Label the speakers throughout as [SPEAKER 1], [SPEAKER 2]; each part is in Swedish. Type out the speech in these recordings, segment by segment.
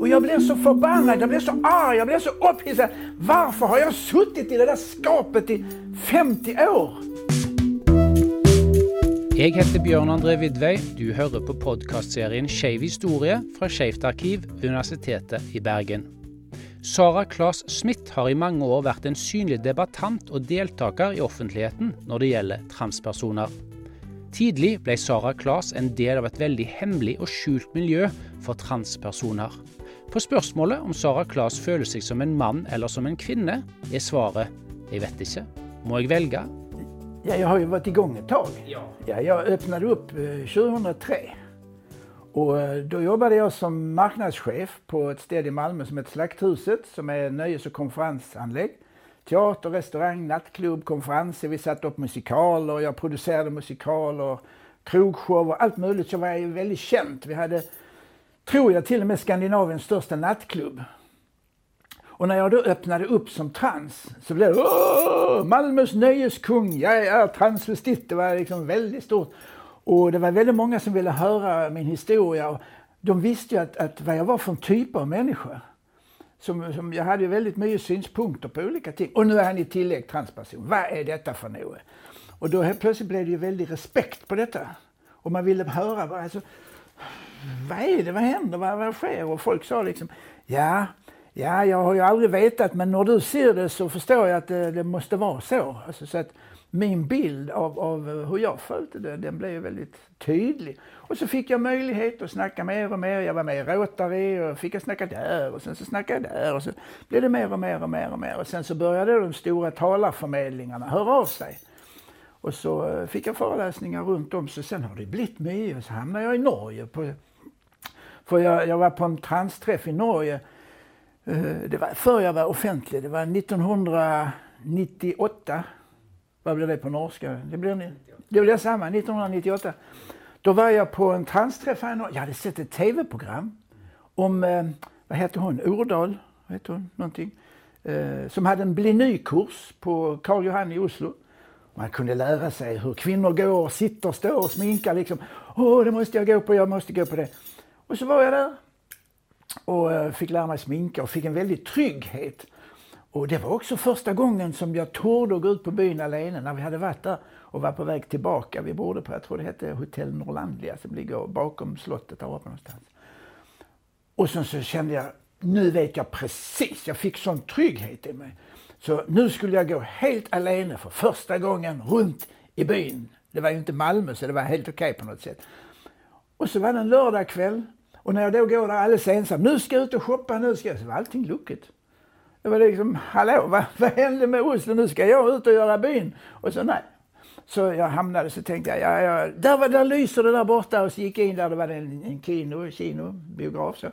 [SPEAKER 1] Och jag blev så förbannad, jag blev så arg, jag blev så upphissad. Varför har jag suttit i det där skapet i 50 år?
[SPEAKER 2] Jeg heter Bjørn André Vidvei. Du hører på podkastserien Skeiv historie fra Skeivt arkiv ved Universitetet i Bergen. Sara Claes Smith har i mange år vært en synlig debattant og deltaker i offentligheten når det gjelder transpersoner. Tidlig ble Sara Klas en del av et veldig hemmelig og skjult miljø for transpersoner. På spørsmålet om Sara Klas føler seg som en mann eller som en kvinne, er svaret jeg vet ikke. Må jeg velge?
[SPEAKER 1] Ja, jag har ju varit igång ett tag. Ja. Ja, jag öppnade upp 2003. Och då jobbade jag som marknadschef på ett ställe i Malmö som heter Slakthuset som är nöjes och konferensanlägg. Teater, restaurang, nattklubb, konferenser. Vi satte upp musikaler, jag producerade musikaler, krogshower, allt möjligt. Så var jag väldigt känd. Vi hade, tror jag, till och med Skandinaviens största nattklubb. Och när jag då öppnade upp som trans så blev det Åh, Malmös nöjeskung, jag är transvestit. Det var liksom väldigt stort. Och det var väldigt många som ville höra min historia. De visste ju att, att vad jag var för en typ av människa. Som, som jag hade ju väldigt mycket synpunkter på olika ting. Och nu är han i tillägg transperson. Vad är detta för något? Och då helt plötsligt blev det ju väldigt respekt på detta. Och man ville höra, alltså, vad är det, vad händer, vad, vad sker? Och folk sa liksom, ja, Ja, jag har ju aldrig vetat men när du ser det så förstår jag att det, det måste vara så. Alltså, så att min bild av, av eh, hur jag följde det, den blev väldigt tydlig. Och så fick jag möjlighet att snacka mer och mer. Jag var med i Rotary och fick jag snacka där och sen så snackade jag där och så blev det mer och mer och mer och mer. Och sen så började de stora talarförmedlingarna höra av sig. Och så eh, fick jag föreläsningar runt om så sen har det blivit mycket. Och så hamnade jag i Norge. På, för jag, jag var på en transträff i Norge eh, det var för jag var offentlig. Det var 1998. Vad blir det på norska? Det blir, det blir samma, 1998. Då var jag på en transträff här Jag hade sett ett tv-program om, eh, vad hette hon, Ordal, vad hette hon, någonting. Eh, som hade en bli ny-kurs på Karl Johan i Oslo. Man kunde lära sig hur kvinnor går, sitter, står och sminkar liksom. Åh, det måste jag gå på, jag måste gå på det. Och så var jag där och eh, fick lära mig sminka och fick en väldig trygghet. Och det var också första gången som jag torde gå ut på byn alene när vi hade varit där och var på väg tillbaka. Vi bodde på, jag tror det hette Hotell Norlandia som ligger bakom slottet där uppe någonstans. Och sen så kände jag, nu vet jag precis, jag fick sån trygghet i mig. Så nu skulle jag gå helt alene för första gången runt i byn. Det var ju inte Malmö så det var helt okej okay på något sätt. Och så var det en lördagkväll och när jag då går där alldeles ensam, nu ska jag ut och shoppa, nu ska jag, så var allting lucket. Det var liksom, hallå, vad, vad hände med Oslo? Nu ska jag ut och göra byn. Och så nej. Så jag hamnade, så tänkte jag, ja, ja, där, var, där lyser det där borta. Och så gick jag in där, det var en, en kino, kino, biograf så.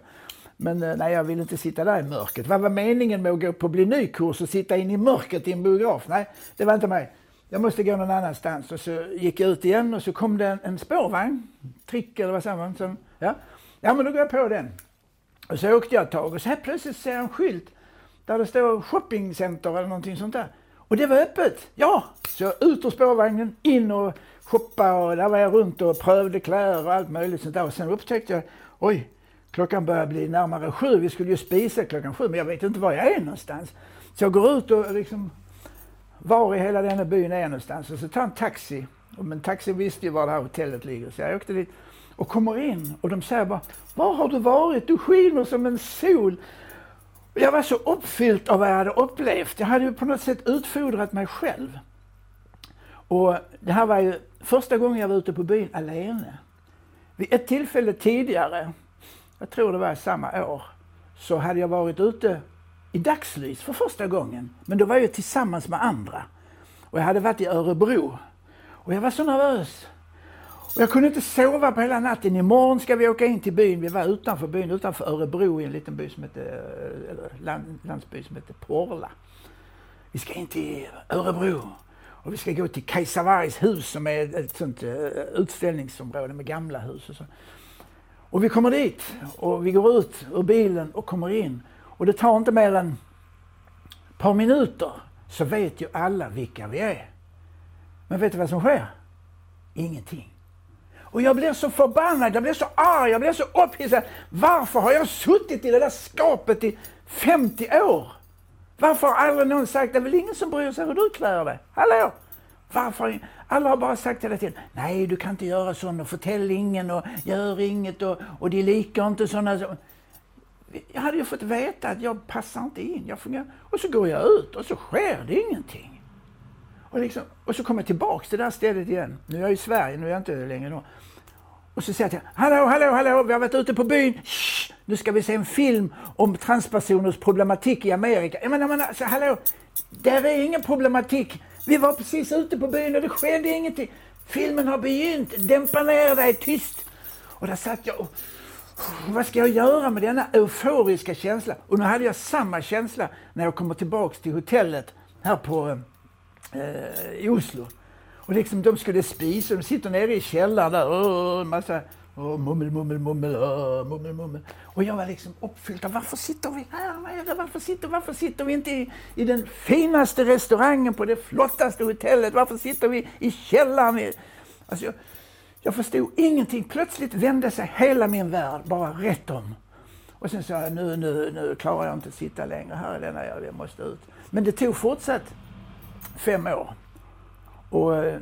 [SPEAKER 1] Men eh, nej, jag ville inte sitta där i mörkret. Vad var meningen med att gå på bli ny-kurs och sitta in i mörkret i en biograf? Nej, det var inte mig. Jag måste gå någon annanstans. Och så gick jag ut igen och så kom det en, en spårvagn, trick eller vad som, man? Som, ja. Ja, men då går jag på den. Och så åkte jag ett tag och så här plötsligt ser jag en skylt där det står shoppingcenter eller någonting sånt där. Och det var öppet! Ja! Så ut ur spårvagnen, in och shoppa och där var jag runt och prövade kläder och allt möjligt sånt där. Och sen upptäckte jag, oj, klockan börjar bli närmare sju. Vi skulle ju spisa klockan sju, men jag vet inte var jag är någonstans. Så jag går ut och liksom, var i hela denna byn är jag någonstans? Och så tar en taxi. Men taxin visste ju var det här hotellet ligger, så jag åkte dit och kommer in och de säger bara, var har du varit? Du skiner som en sol. Jag var så uppfylld av vad jag hade upplevt. Jag hade ju på något sätt utfodrat mig själv. Och det här var ju första gången jag var ute på byn alene. Vid ett tillfälle tidigare, jag tror det var samma år, så hade jag varit ute i dagslys för första gången. Men då var jag tillsammans med andra. Och jag hade varit i Örebro. Och jag var så nervös. Och jag kunde inte sova på hela natten. Imorgon ska vi åka in till byn. Vi var utanför byn, utanför Örebro i en liten by som hette, eller land, landsby som hette Porla. Vi ska in till Örebro. Och vi ska gå till Kajsavaris hus som är ett sånt eh, utställningsområde med gamla hus och så. Och vi kommer dit och vi går ut ur bilen och kommer in. Och det tar inte mer än ett par minuter så vet ju alla vilka vi är. Men vet du vad som sker? Ingenting. Och jag blir så förbannad, jag blir så arg, jag blir så upphissad. Varför har jag suttit i det där skapet i 50 år? Varför har aldrig någon sagt, det är väl ingen som bryr sig hur du klär dig? Hallå? Varför? Alla har bara sagt hela tiden, nej du kan inte göra sånt och förtäll ingen och gör inget och, och de likar inte sådana. Jag hade ju fått veta att jag passar inte in. Jag fungerar. Och så går jag ut och så sker det ingenting. Och, liksom, och så kommer jag tillbaks till det där stället igen. Nu är jag i Sverige, nu är jag inte längre då. Och så säger jag till hallå, hallå, hallå, vi har varit ute på byn. Shh, nu ska vi se en film om transpersoners problematik i Amerika. Jag menar, jag menar alltså, hallå, där är ingen problematik. Vi var precis ute på byn och det skedde ingenting. Filmen har begynt, dämpa ner dig, tyst. Och där satt jag och vad ska jag göra med denna euforiska känsla? Och nu hade jag samma känsla när jag kommer tillbaks till hotellet här på eh, eh, i Oslo. Och liksom de skulle spisa, de sitter nere i källaren där, och en massa oh, mummel, mummel, mummel, oh, mummel, mummel. Och jag var liksom uppfylld av varför sitter vi här nere? Varför sitter, varför sitter vi inte i, i den finaste restaurangen på det flottaste hotellet? Varför sitter vi i källaren? Alltså jag, jag förstod ingenting. Plötsligt vände sig hela min värld bara rätt om. Och sen sa jag, nu, nu, nu klarar jag inte att sitta längre här i denna, jag måste ut. Men det tog fortsatt fem år. Och eh,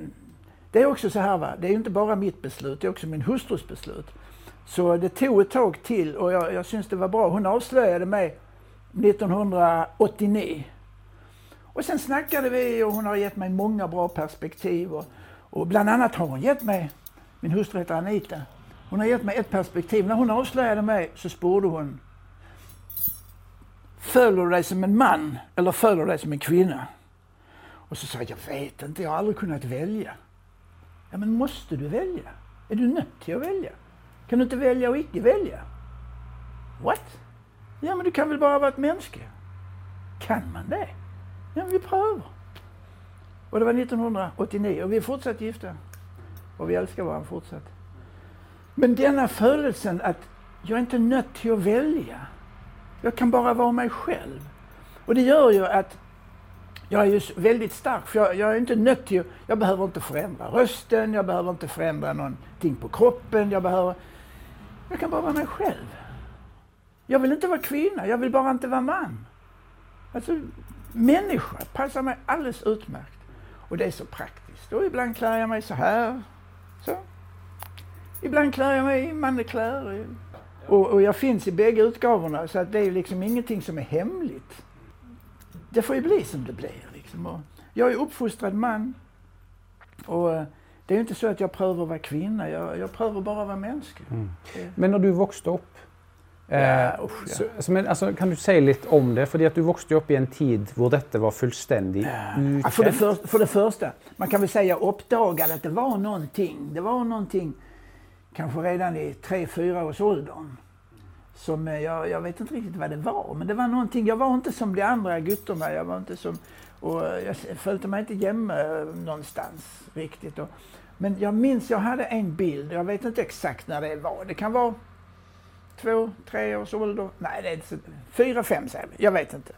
[SPEAKER 1] det är också så här, va? det är inte bara mitt beslut, det är också min hustrus beslut. Så det tog ett tag till och jag, jag syns det var bra. Hon avslöjade mig 1989. Och sen snackade vi och hon har gett mig många bra perspektiv. Och, och bland annat har hon gett mig, min hustru heter Anita, hon har gett mig ett perspektiv. När hon avslöjade mig så sporde hon Följer du dig som en man eller följer du dig som en kvinna? Och så sa jag, jag vet inte, jag har aldrig kunnat välja. Ja, men måste du välja? Är du nött till att välja? Kan du inte välja och icke välja? What? Ja, men du kan väl bara vara ett människa? Kan man det? Ja, men vi prövar. Och det var 1989 och vi är fortsatt gifta. Och vi älskar varandra fortsatt. Men denna födelsen att jag är inte nött till att välja. Jag kan bara vara mig själv. Och det gör ju att jag är ju väldigt stark, för jag, jag är inte nött till, jag behöver inte förändra rösten, jag behöver inte förändra någonting på kroppen, jag behöver, jag kan bara vara mig själv. Jag vill inte vara kvinna, jag vill bara inte vara man. Alltså, människa passar mig alldeles utmärkt. Och det är så praktiskt. Och ibland klär jag mig så här, så. Ibland klär jag mig i mannekläder. Och, och jag finns i bägge utgåvorna, så att det är liksom ingenting som är hemligt det får ju bli som det blir. Liksom. Och jag är uppfostrad man. Och eh, det är inte så att jag prövar att vara kvinna, jag, jag prövar bara att vara människa. Mm.
[SPEAKER 2] Men när du växte upp, ja, eh, usch, ja. så, men, alltså, kan du säga lite om det? För att du växte upp i en tid då detta var fullständigt ja.
[SPEAKER 1] för, det för, för det första, man kan väl säga jag uppdagade att det var någonting. Det var någonting kanske redan i tre fyra års åldern som eh, jag, jag vet inte riktigt vad det var, men det var någonting, jag var inte som de andra guttorna, jag var inte som, och jag följde mig inte jämme eh, någonstans riktigt. Och, men jag minns, jag hade en bild, jag vet inte exakt när det var, det kan vara två, tre års ålder, nej det är inte så, fyra, fem säger vi, jag vet inte.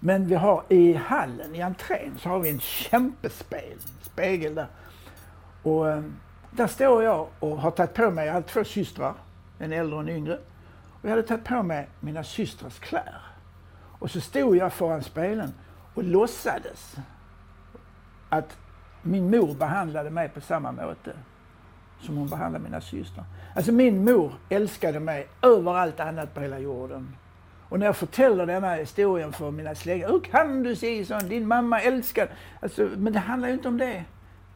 [SPEAKER 1] Men vi har i hallen, i entrén, så har vi en kämpespegel spegel där. Och eh, där står jag och har tagit på mig, jag har två systrar, en äldre och en yngre. Och jag hade tagit på mig mina systrars kläder. Och så stod jag föran spelen och låtsades att min mor behandlade mig på samma måte som hon behandlade mina systrar. Alltså min mor älskade mig över allt annat på hela jorden. Och när jag förtäller denna historien för mina släktingar, hur kan du säga så? Din mamma älskar... Alltså, men det handlar ju inte om det.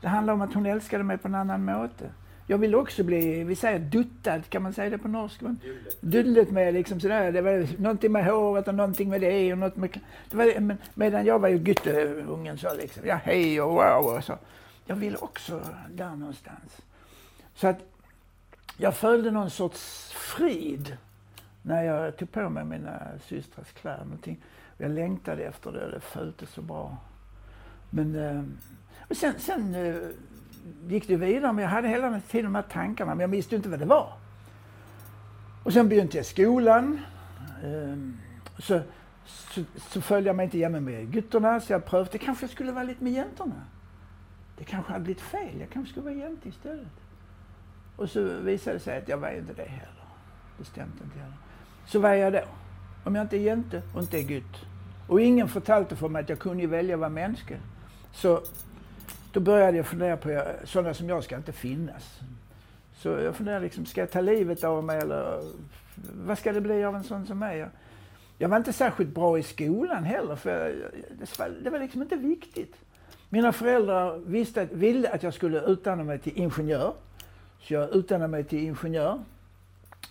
[SPEAKER 1] Det handlar om att hon älskade mig på en annan måte. Jag vill också bli, vi säger duttad, kan man säga det på norska? Dudlet med liksom sådär, det var någonting med håret och någonting med det och något med... Det var, men, medan jag var ju gytteungen så liksom, ja hej och wow och så. Jag ville också där någonstans. Så att jag följde någon sorts frid när jag tog på mig mina systrars kläder. Någonting. Jag längtade efter det och det följde så bra. Men, eh, och sen, sen eh, gick det vidare, men jag hade hela tiden de här tankarna, men jag visste inte vad det var. Och sen begynte jag skolan. Ehm, så, så, så följde jag mig inte jämna med gutterna, så jag prövade, kanske jag skulle vara lite med jäntorna. Det kanske hade blivit fel, jag kanske skulle vara jänte istället. Och så visade det sig att jag var inte det heller. Det stämde inte heller. Så vad är jag då? Om jag inte är jente och inte är gutt. Och ingen förtalte för mig att jag kunde välja att vara människa. Så då började jag fundera på, sådana som jag ska inte finnas. Så jag funderade liksom, ska jag ta livet av mig eller vad ska det bli av en sån som mig? Jag var inte särskilt bra i skolan heller, för det var liksom inte viktigt. Mina föräldrar visste, ville att jag skulle utbilda mig till ingenjör. Så jag utbildade mig till ingenjör.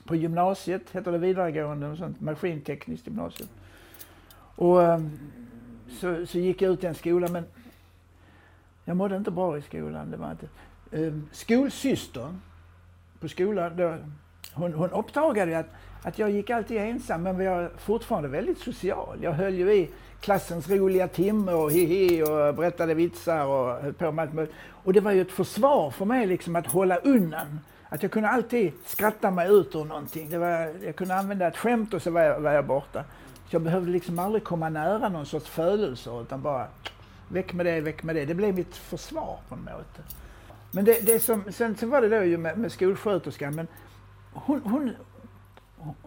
[SPEAKER 1] På gymnasiet heter det vidaregående, och sånt, maskintekniskt gymnasium. Och ehm, så, så gick jag ut den skolan, men jag mådde inte bra i skolan. Det var inte. Um, skolsystern på skolan, då, hon, hon uppdagade att, att jag gick alltid ensam, men jag var fortfarande väldigt social. Jag höll ju i klassens roliga timme och hihi och berättade vitsar och höll på med allt möjligt. Och det var ju ett försvar för mig liksom att hålla undan. Att jag kunde alltid skratta mig ut ur någonting. Det var, jag kunde använda ett skämt och så var jag, var jag borta. Så jag behövde liksom aldrig komma nära någon sorts födelser utan bara väck med det, väck med det. Det blev mitt försvar på något sätt. Men det, det som, sen, så var det då ju med, med skolsköterskan, men hon, hon,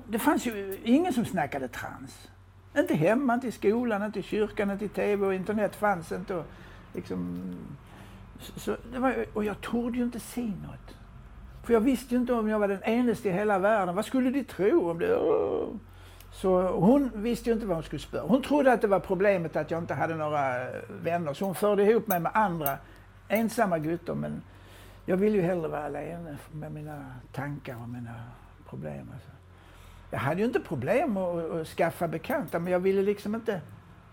[SPEAKER 1] det fanns ju ingen som snackade trans. Inte hemma, inte i skolan, inte i kyrkan, inte i TV och internet fanns inte. Och, liksom, så det var, och jag trodde ju inte se något. För jag visste ju inte om jag var den enaste i hela världen. Vad skulle de tro om det? Så hon visste ju inte vad hon skulle spöra. Hon trodde att det var problemet att jag inte hade några vänner. Så hon förde ihop mig med andra ensamma gutter. Men jag ville ju hellre vara alene med mina tankar och mina problem. Alltså. Jag hade ju inte problem att, att skaffa bekanta, men jag ville liksom inte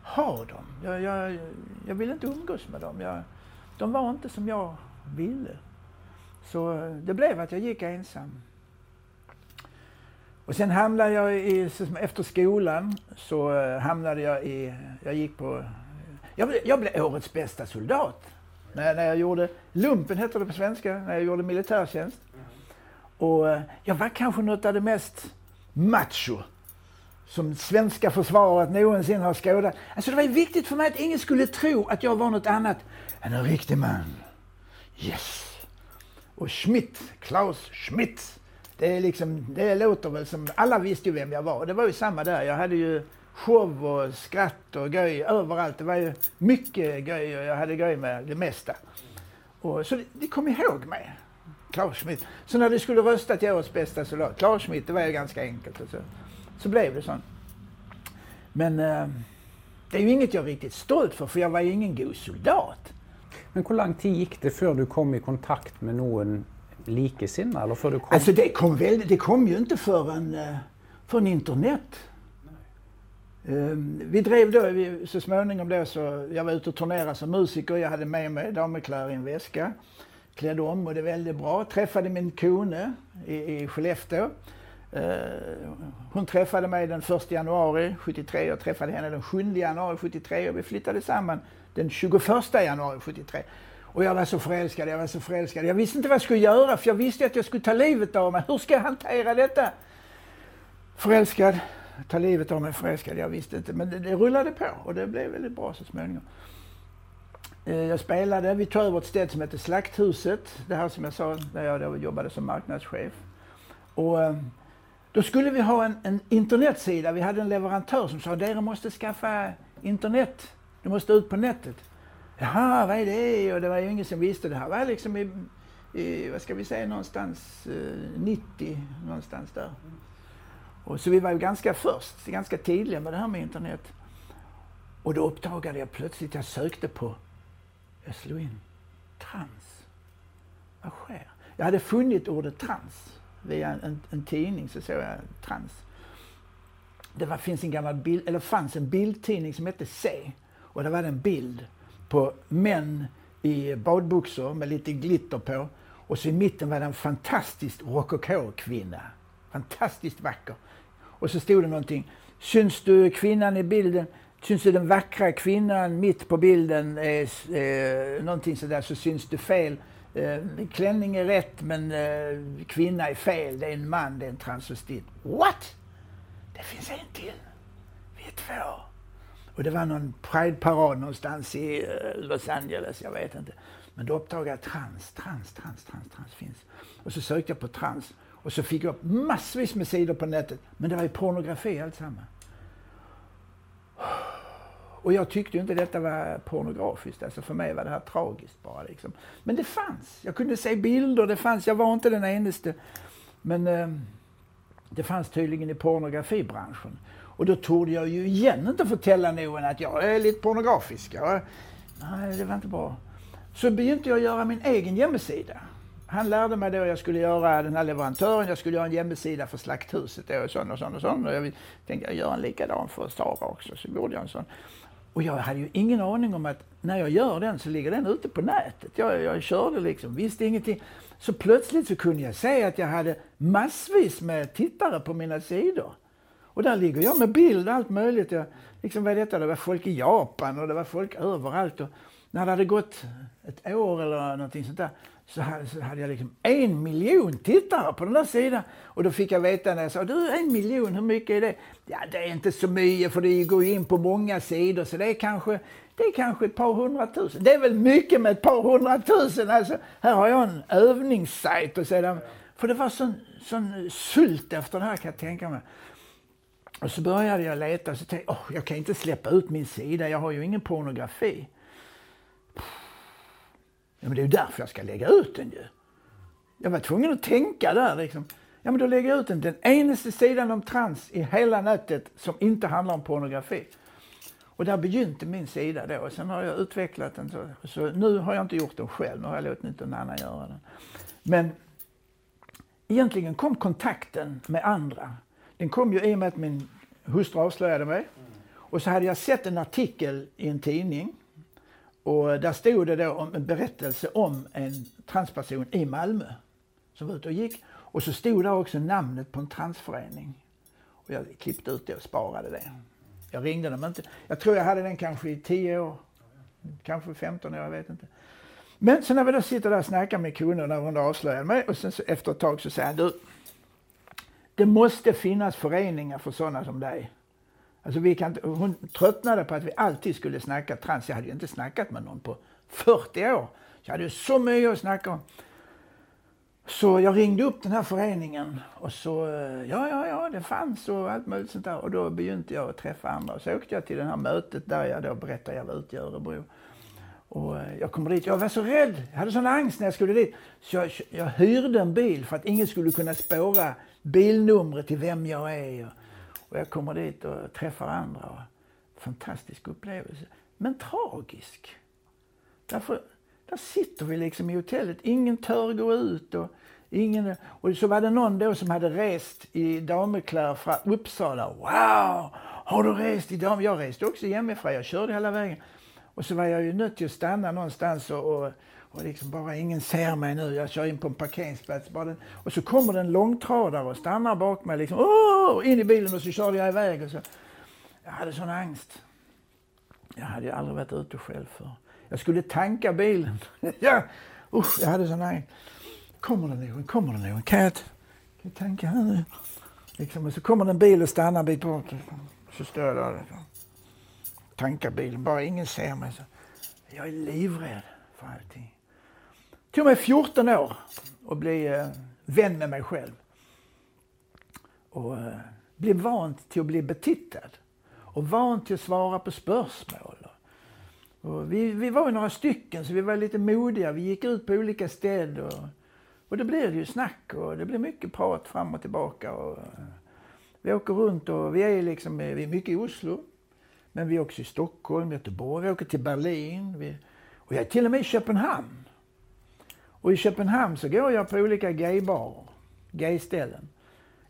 [SPEAKER 1] ha dem. Jag, jag, jag ville inte umgås med dem. Jag, de var inte som jag ville. Så det blev att jag gick ensam. Och sen hamnade jag i, efter skolan så eh, hamnade jag i, jag gick på, jag blev, jag blev årets bästa soldat. När, när jag gjorde, lumpen heter det på svenska, när jag gjorde militärtjänst. Och eh, jag var kanske något av det mest macho som svenska försvaret någonsin har skådat. Alltså det var viktigt för mig att ingen skulle tro att jag var något annat än en riktig man. Yes! Och Schmidt, Klaus Schmidt, det, är liksom, det låter väl som, alla visste ju vem jag var. och Det var ju samma där. Jag hade ju show och skratt och göj överallt. Det var ju mycket göj och jag hade göj med det mesta. Och, så de kom ihåg mig. Klaus Schmidt. Så när de skulle rösta till årets bästa soldat, Klaus Schmidt, det var ju ganska enkelt. Så, så blev det så. Men eh, det är ju inget jag är riktigt stolt för, för jag var ju ingen god soldat.
[SPEAKER 2] Men hur lång tid gick det för du kom i kontakt med någon likesinnade? Eller för du kom...
[SPEAKER 1] Alltså det kom, väl, det kom ju inte förrän, eh, förrän internet. Um, vi drev då, vi, så småningom då så, jag var ute och turnerade som musiker, jag hade med mig damkläder i en väska. Klädde om och det väldigt bra. Träffade min kone i, i Skellefteå. Uh, hon träffade mig den 1 januari 73, jag träffade henne den 7 januari 73 och vi flyttade samman den 21 januari 73. Och jag var så förälskad, jag var så förälskad. Jag visste inte vad jag skulle göra för jag visste att jag skulle ta livet av mig. Hur ska jag hantera detta? Förälskad, ta livet av mig, förälskad. Jag visste inte. Men det, det rullade på och det blev väldigt bra så småningom. Eh, jag spelade, vi tog över ett ställe som heter Slakthuset. Det här som jag sa, där jag då jobbade som marknadschef. Och eh, då skulle vi ha en, en internetsida. Vi hade en leverantör som sa, att måste skaffa internet. Du måste ut på nätet. Jaha, vad är det? Och det var ju ingen som visste. Det här var liksom i, i vad ska vi säga, någonstans eh, 90, någonstans där. Och så vi var ju ganska först, ganska tidiga med det här med internet. Och då uppdagade jag plötsligt, jag sökte på, jag slog in trans. Vad sker? Jag hade funnit ordet trans via en, en, en tidning, så såg jag trans. Det var, finns en gammal bild, eller fanns en bildtidning som hette C. Och där var det en bild på män i badbyxor med lite glitter på. Och så i mitten var det en fantastisk rokokokvinna. Fantastiskt vacker. Och så stod det någonting. Syns du kvinnan i bilden? Syns du den vackra kvinnan mitt på bilden? Eh, eh, någonting sådär så syns du fel. Eh, klänning är rätt men eh, kvinna är fel. Det är en man, det är en transvestit. What? Det finns en till. Vi är två. Och det var någon prideparad någonstans i eh, Los Angeles, jag vet inte. Men då uppdagade jag trans, trans, trans, trans, trans finns. Och så sökte jag på trans och så fick jag upp massvis med sidor på nätet. Men det var ju pornografi alltsammans. Och jag tyckte inte detta var pornografiskt. Alltså för mig var det här tragiskt bara. Liksom. Men det fanns. Jag kunde se bilder, det fanns. Jag var inte den enaste. Men eh, det fanns tydligen i pornografibranschen. Och då tog jag ju igen inte förtälla någon att jag är lite pornografisk. Ja. nej, det var inte bra. Så begynte jag göra min egen hemsida. Han lärde mig då jag skulle göra den här leverantören, jag skulle göra en hemsida för Slakthuset och sån och sån och sån. Och jag tänkte jag gör en likadan för Sara också, så gjorde jag en sån. Och jag hade ju ingen aning om att när jag gör den så ligger den ute på nätet. Jag, jag körde liksom, visste ingenting. Så plötsligt så kunde jag se att jag hade massvis med tittare på mina sidor. Och där ligger jag med bild och allt möjligt. Jag, liksom, vad är detta? Det var folk i Japan och det var folk överallt. Och när det hade gått ett år eller någonting sånt där så hade, så hade jag liksom en miljon tittare på den där sidan. Och då fick jag veta när jag sa, du en miljon, hur mycket är det? Ja, det är inte så mycket för det går ju in på många sidor så det är kanske, det är kanske ett par hundratusen. Det är väl mycket med ett par hundratusen. Alltså, här har jag en övningssajt och sedan, för det var sån, sån sult efter det här kan jag tänka mig. Och så började jag leta och så tänkte jag, oh, jag kan inte släppa ut min sida, jag har ju ingen pornografi. Ja, men det är ju därför jag ska lägga ut den ju. Jag var tvungen att tänka där liksom. Ja, men då lägger jag ut den. Den enaste sidan om trans i hela nätet som inte handlar om pornografi. Och där begynte min sida då. Och sen har jag utvecklat den. Så, så nu har jag inte gjort den själv. Nu har jag låtit någon annan göra den. Men egentligen kom kontakten med andra. Den kom ju i och med att min hustru avslöjade mig. Och så hade jag sett en artikel i en tidning och där stod det då om en berättelse om en transperson i Malmö som var ute och gick. Och så stod där också namnet på en transförening. Och jag klippte ut det och sparade det. Jag ringde dem inte. Jag tror jag hade den kanske i 10 år. Kanske 15 år, jag vet inte. Men så när vi då sitter där och snackar med kunden när hon avslöjar mig och sen så efter ett tag så säger han du, det måste finnas föreningar för sådana som dig. Alltså vi kan, hon tröttnade på att vi alltid skulle snacka trans. Jag hade ju inte snackat med någon på 40 år. Jag hade ju så mycket att snacka om. Så jag ringde upp den här föreningen och så, eh, ja, ja, ja, det fanns och allt möjligt sånt där. Och då begynte jag att träffa andra. Så åkte jag till det här mötet där jag då berättade jag var ute i Örebro. Och eh, jag kom dit, jag var så rädd, jag hade sån angst när jag skulle dit. Så jag, jag hyrde en bil för att ingen skulle kunna spåra bilnumret till vem jag är. Och jag kommer dit och träffar andra. Fantastisk upplevelse. Men tragisk. Därför, där sitter vi liksom i hotellet. Ingen tör gå ut. Och, ingen, och så var det någon då som hade rest i damekläder från Uppsala. Wow! Har du rest i dam? Jag reste också hemifrån. Jag körde hela vägen. Och så var jag ju nöjd till att stanna någonstans och, och och liksom bara ingen ser mig nu. Jag kör in på en parkeringsplats. Bara den, och så kommer det en långtradare och stannar bakom mig. Liksom, Åh! In i bilen och så körde jag iväg. Och så. Jag hade sån angst. Jag hade ju aldrig varit ute själv för. Jag skulle tanka bilen. ja, usch, jag hade sån angst. Kommer det någon? Kommer det någon? Kan jag, kan jag tanka här nu? Liksom, och så kommer det en bil och stannar en bit bort. Så står jag där. Liksom tanka bilen, bara ingen ser mig. Så. Jag är livrädd för allting. Det tog mig 14 år att bli eh, vän med mig själv. Och eh, bli van till att bli betittad. Och van till att svara på spörsmål. Och vi, vi var ju några stycken så vi var lite modiga. Vi gick ut på olika städer. Och, och det ju snack och det blir mycket prat fram och tillbaka. Och, eh, vi åker runt och vi är liksom, eh, vi är mycket i Oslo. Men vi är också i Stockholm, Göteborg, vi åker till Berlin. Vi, och jag är till och med i Köpenhamn. Och i Köpenhamn så går jag på olika gaybarer, gayställen.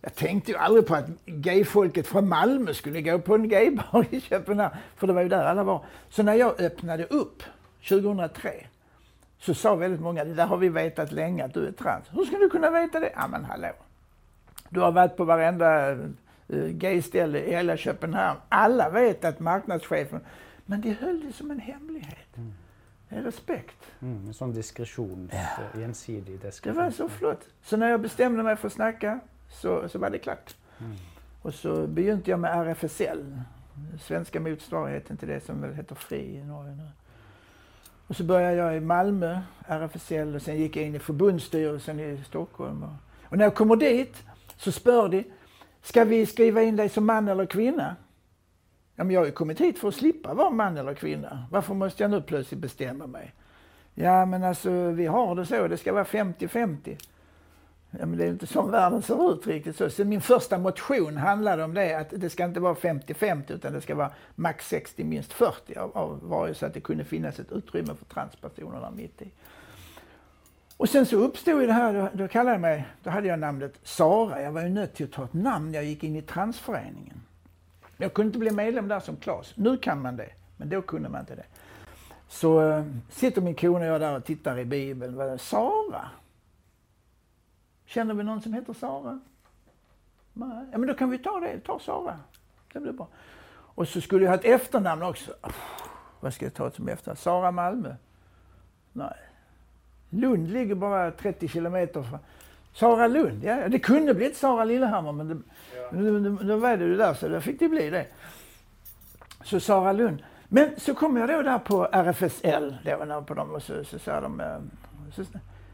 [SPEAKER 1] Jag tänkte ju aldrig på att gayfolket från Malmö skulle gå på en gaybar i Köpenhamn, för det var ju där alla var. Så när jag öppnade upp 2003 så sa väldigt många, det där har vi vetat länge att du är trans. Hur ska du kunna veta det? Ja men hallå. Du har varit på varenda gayställe i hela Köpenhamn. Alla vet att marknadschefen, men det höll det som en hemlighet. Mm respekt.
[SPEAKER 2] Mm, en sån diskretion, ja. ensidig diskretion.
[SPEAKER 1] Det var så flott. Så när jag bestämde mig för att snacka så, så var det klart. Mm. Och så begynte jag med RFSL, svenska motsvarigheten till det som väl heter FRI i Norge nu. Och så började jag i Malmö, RFSL, och sen gick jag in i förbundsstyrelsen i Stockholm. Och när jag kommer dit så spör de, ska vi skriva in dig som man eller kvinna? Ja, men jag har ju kommit hit för att slippa vara man eller kvinna. Varför måste jag nu plötsligt bestämma mig? Ja, men alltså vi har det så, det ska vara 50-50. Ja, men det är inte så världen ser ut riktigt så. så. Min första motion handlade om det, att det ska inte vara 50-50 utan det ska vara max 60, minst 40 av, av varje så att det kunde finnas ett utrymme för transpersoner där mitt i. Och sen så uppstod ju det här, då, då kallade jag mig, då hade jag namnet Sara. Jag var ju nödd till att ta ett namn när jag gick in i transföreningen. Jag kunde inte bli medlem där som Klas. Nu kan man det, men då kunde man inte det. Så äh, sitter min kone och jag där och tittar i Bibeln. Sara? Känner vi någon som heter Sara? Nej. Ja, men då kan vi ta det. Ta Sara. Det blir bra. Och så skulle jag ha ett efternamn också. vad ska jag ta som efternamn? Sara Malmö? Nej. Lund ligger bara 30 kilometer från... Sara Lund, ja. Det kunde blivit Sara Lillehammar, men det, ja. nu, nu, nu var det ju där, så då fick det bli det. Så Sara Lund. Men så kom jag då där på RFSL, då, på dem, och så, så sa de... Eh, så,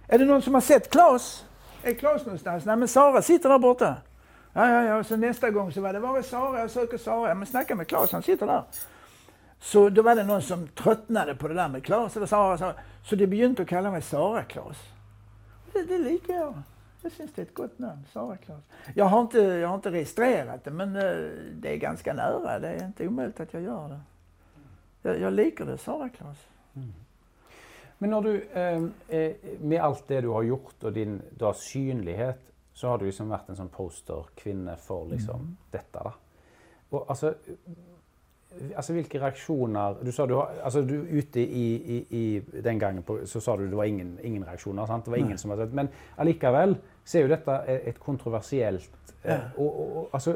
[SPEAKER 1] är det någon som har sett Klas? Är Klas någonstans? Nej, men Sara sitter där borta. Ja, ja, ja. Så nästa gång så var det, var är Sara? Jag söker Sara. Ja, men snacka med Klas, han sitter där. Så då var det någon som tröttnade på det där med Klas eller Sara. Sara. Så det begynte att kalla mig Sara-Klas. Det, det likar jag. Jag syns det är ett gott namn, Sara-Klas. Jag, har inte, jag har inte registrerat det, men eh, det är ganska nära. Det är inte omöjligt att jag gör det. Jag, jag liker det, Sara-Klas. Mm.
[SPEAKER 2] Men när du, ehm, eh, med allt det du har gjort och din du har synlighet så har du liksom varit en sån posterkvinna för liksom mm. detta. Då. Och alltså, alltså vilka reaktioner, du sa du har, alltså du ute i, i, i den gången på, så sa du det var ingen, ingen reaktioner, sant? det var ingen Nej. som har men allikevel så är ju detta ett kontroversiellt eh, ja. och, och, alltså,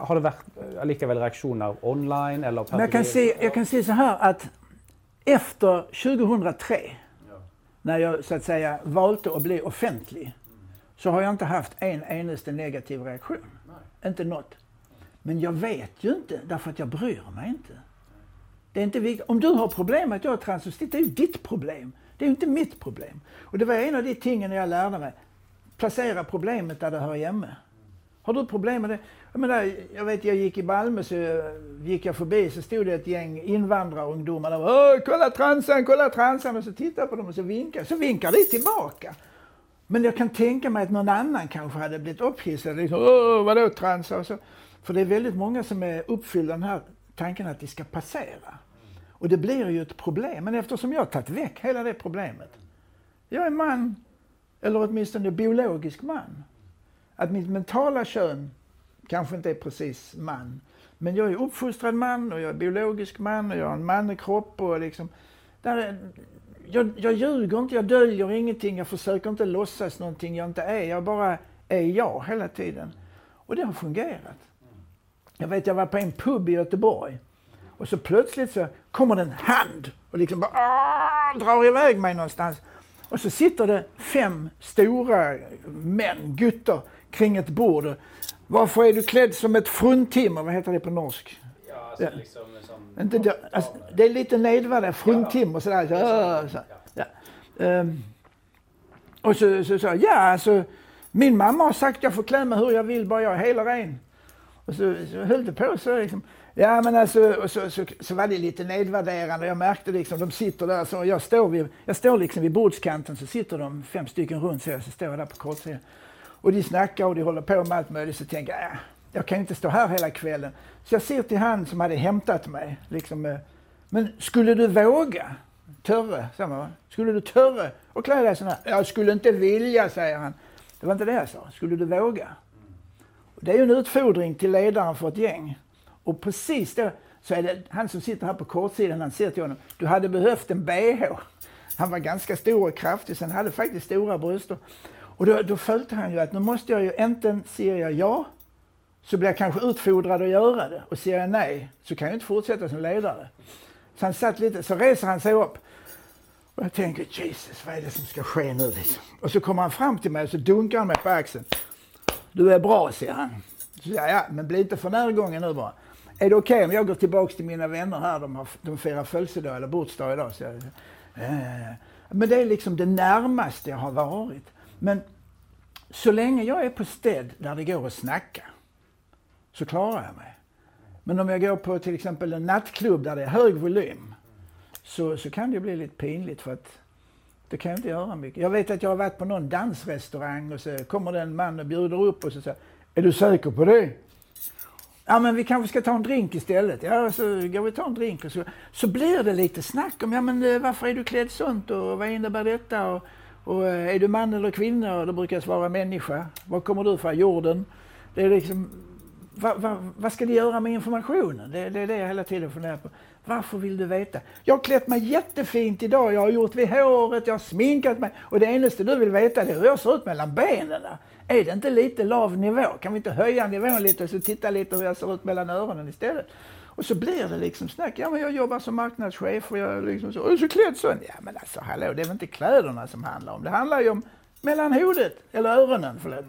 [SPEAKER 2] har det varit allikevel reaktioner online eller?
[SPEAKER 1] Men jag kan, se, jag kan se så här att efter 2003, när jag så att säga valde att bli offentlig, så har jag inte haft en endaste negativ reaktion. Nej. Inte något. Men jag vet ju inte, därför att jag bryr mig inte. Det är inte viktigt. Om du har problem med att jag är transvestit, det är ju ditt problem. Det är ju inte mitt problem. Och det var en av de tingen jag lärde mig. Placera problemet där det hör hemma. Har du problem med det? Jag, menar, jag vet, jag gick i Malmö så gick jag förbi så stod det ett gäng invandrarungdomar där. Åh, kolla transan, kolla transan! Och så tittade jag på dem och så vinkade Så vinkar de tillbaka. Men jag kan tänka mig att någon annan kanske hade blivit upphissad. Liksom, Åh, vadå transa? Och så. För det är väldigt många som är uppfyllda den här tanken att de ska passera. Och det blir ju ett problem. Men eftersom jag har tagit väck hela det problemet. Jag är man, eller åtminstone biologisk man att mitt mentala kön kanske inte är precis man. Men jag är uppfostrad man och jag är biologisk man och jag har en mannekropp och liksom... Där, jag, jag ljuger inte, jag döljer ingenting, jag försöker inte låtsas någonting jag inte är. Jag bara är jag hela tiden. Och det har fungerat. Jag vet, jag var på en pub i Göteborg. Och så plötsligt så kommer det en hand och liksom bara aah, drar iväg mig någonstans. Och så sitter det fem stora män, gutter, kring ett bord. Varför är du klädd som ett fruntimmer? Vad heter det på norsk?
[SPEAKER 2] Ja, alltså ja. liksom som...
[SPEAKER 1] Inte, det, alltså, det är lite nedvärderande, fruntimmer sådär. Så, ja, så, ja. Um, och så sa jag, ja alltså min mamma har sagt att jag får klä mig hur jag vill, bara jag är hela ren. Och så, så höll det på så liksom. Ja men alltså, och så, så, så var det lite nedvärderande. Jag märkte liksom, de sitter där så jag står, vid, jag står liksom vid bordskanten så sitter de fem stycken runt så, så står jag där på kortsidan. Och de snackar och de håller på med allt möjligt. Så tänker jag, äh, jag kan inte stå här hela kvällen. Så jag ser till han som hade hämtat mig. Liksom, eh, men skulle du våga? Törre, säger man Skulle du törre och klä dig sån här? Jag skulle inte vilja, säger han. Det var inte det jag sa. Skulle du våga? Det är ju en utfordring till ledaren för ett gäng. Och precis då så är det han som sitter här på kortsidan, han säger till honom, du hade behövt en bh. Han var ganska stor och kraftig, så han hade faktiskt stora bröst. Och då, då följde han ju att nu måste jag ju, enten säger jag ja, så blir jag kanske utfodrad att göra det. Och säger jag nej, så kan jag inte fortsätta som ledare. Så han satt lite, så reser han sig upp. Och jag tänker, Jesus, vad är det som ska ske nu liksom? Och så kommer han fram till mig och så dunkar han mig på axeln. Du är bra, säger han. Så jag, ja, men bli inte för närgången nu bara. Är det okej okay om jag går tillbaks till mina vänner här, de, har, de firar födelsedag eller bordsdag idag? Så jag, Eh, men det är liksom det närmaste jag har varit. Men så länge jag är på städ där det går att snacka så klarar jag mig. Men om jag går på till exempel en nattklubb där det är hög volym så, så kan det bli lite pinligt för att det kan jag inte göra mycket. Jag vet att jag har varit på någon dansrestaurang och så kommer det en man och bjuder upp och så säger Är du säker på det? Ja men vi kanske ska ta en drink istället. Ja så går vi ta en drink och så, så blir det lite snack om ja men eh, varför är du klädd sånt och vad innebär detta? Och, och eh, är du man eller kvinna? Och då brukar jag svara människa. Var kommer du från? Jorden. Det är liksom, vad va, vad ska de göra med informationen? Det, det är det jag hela tiden funderar på. Varför vill du veta? Jag har klätt mig jättefint idag, jag har gjort vid håret, jag har sminkat mig och det enda du vill veta är hur jag ser ut mellan benen. Är det inte lite lav nivå? Kan vi inte höja nivån lite och så titta lite hur jag ser ut mellan öronen istället? Och så blir det liksom snack. Ja, men jag jobbar som marknadschef och jag liksom så. Och så klädd så. Ja, men alltså hallå, det är väl inte kläderna som handlar om. Det handlar ju om mellan hodet, eller öronen, förlåt.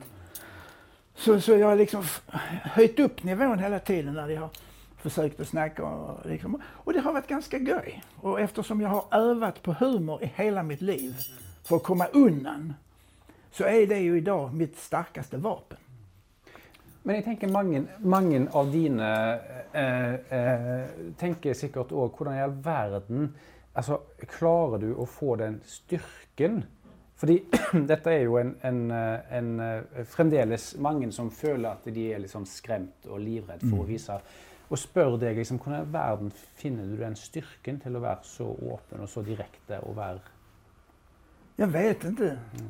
[SPEAKER 1] Så, så jag har liksom höjt upp nivån hela tiden när jag har försökt att snacka. Och, liksom, och det har varit ganska göj. Och eftersom jag har övat på humor i hela mitt liv för att komma undan så är det ju idag mitt starkaste vapen.
[SPEAKER 2] Men jeg tenker mange, mange av dine eh, eh, tenker sikkert òg hvordan i all verden altså, Klarer du å få den styrken? Fordi dette er jo en, en, en, fremdeles mange som føler at de er liksom skremt og livredd for mm. å vise. Og spør deg liksom, hvordan i verden finner du den styrken til å være så åpen og så direkte og være
[SPEAKER 1] Jag vet inte. Mm.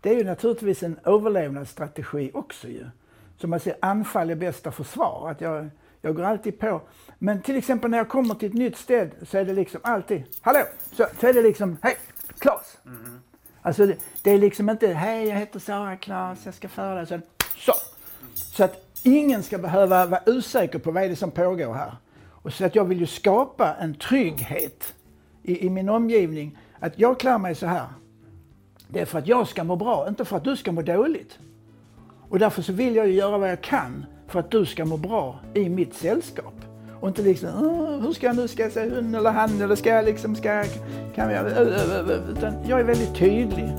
[SPEAKER 1] Det är ju naturligtvis en överlevnadsstrategi också ju. Som man säger, anfall är bästa försvar. Att jag, jag går alltid på. Men till exempel när jag kommer till ett nytt ställe så är det liksom alltid, hallå! Så, så är det liksom, hej, Klas! Mm. Alltså det, det, är liksom inte, hej jag heter Sara Klas, jag ska föreläsa. Så! Så att ingen ska behöva vara osäker på vad är det som pågår här. Och så att jag vill ju skapa en trygghet i, i min omgivning. Att jag klär mig så här. Det är för att jag ska må bra, inte för att du ska må dåligt. Och därför så vill jag göra vad jag kan för att du ska må bra i mitt sällskap. Och inte liksom, hur ska jag nu, ska jag säga hon eller han eller ska jag liksom, ska jag, kan jag, utan jag är väldigt tydlig.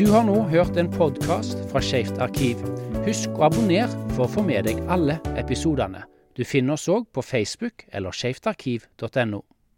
[SPEAKER 2] Du har nu hört en podcast från Skeivt arkiv. Husk å abonnere for å få med deg alle episodene. Du finner oss òg på Facebook eller skeivtarkiv.no.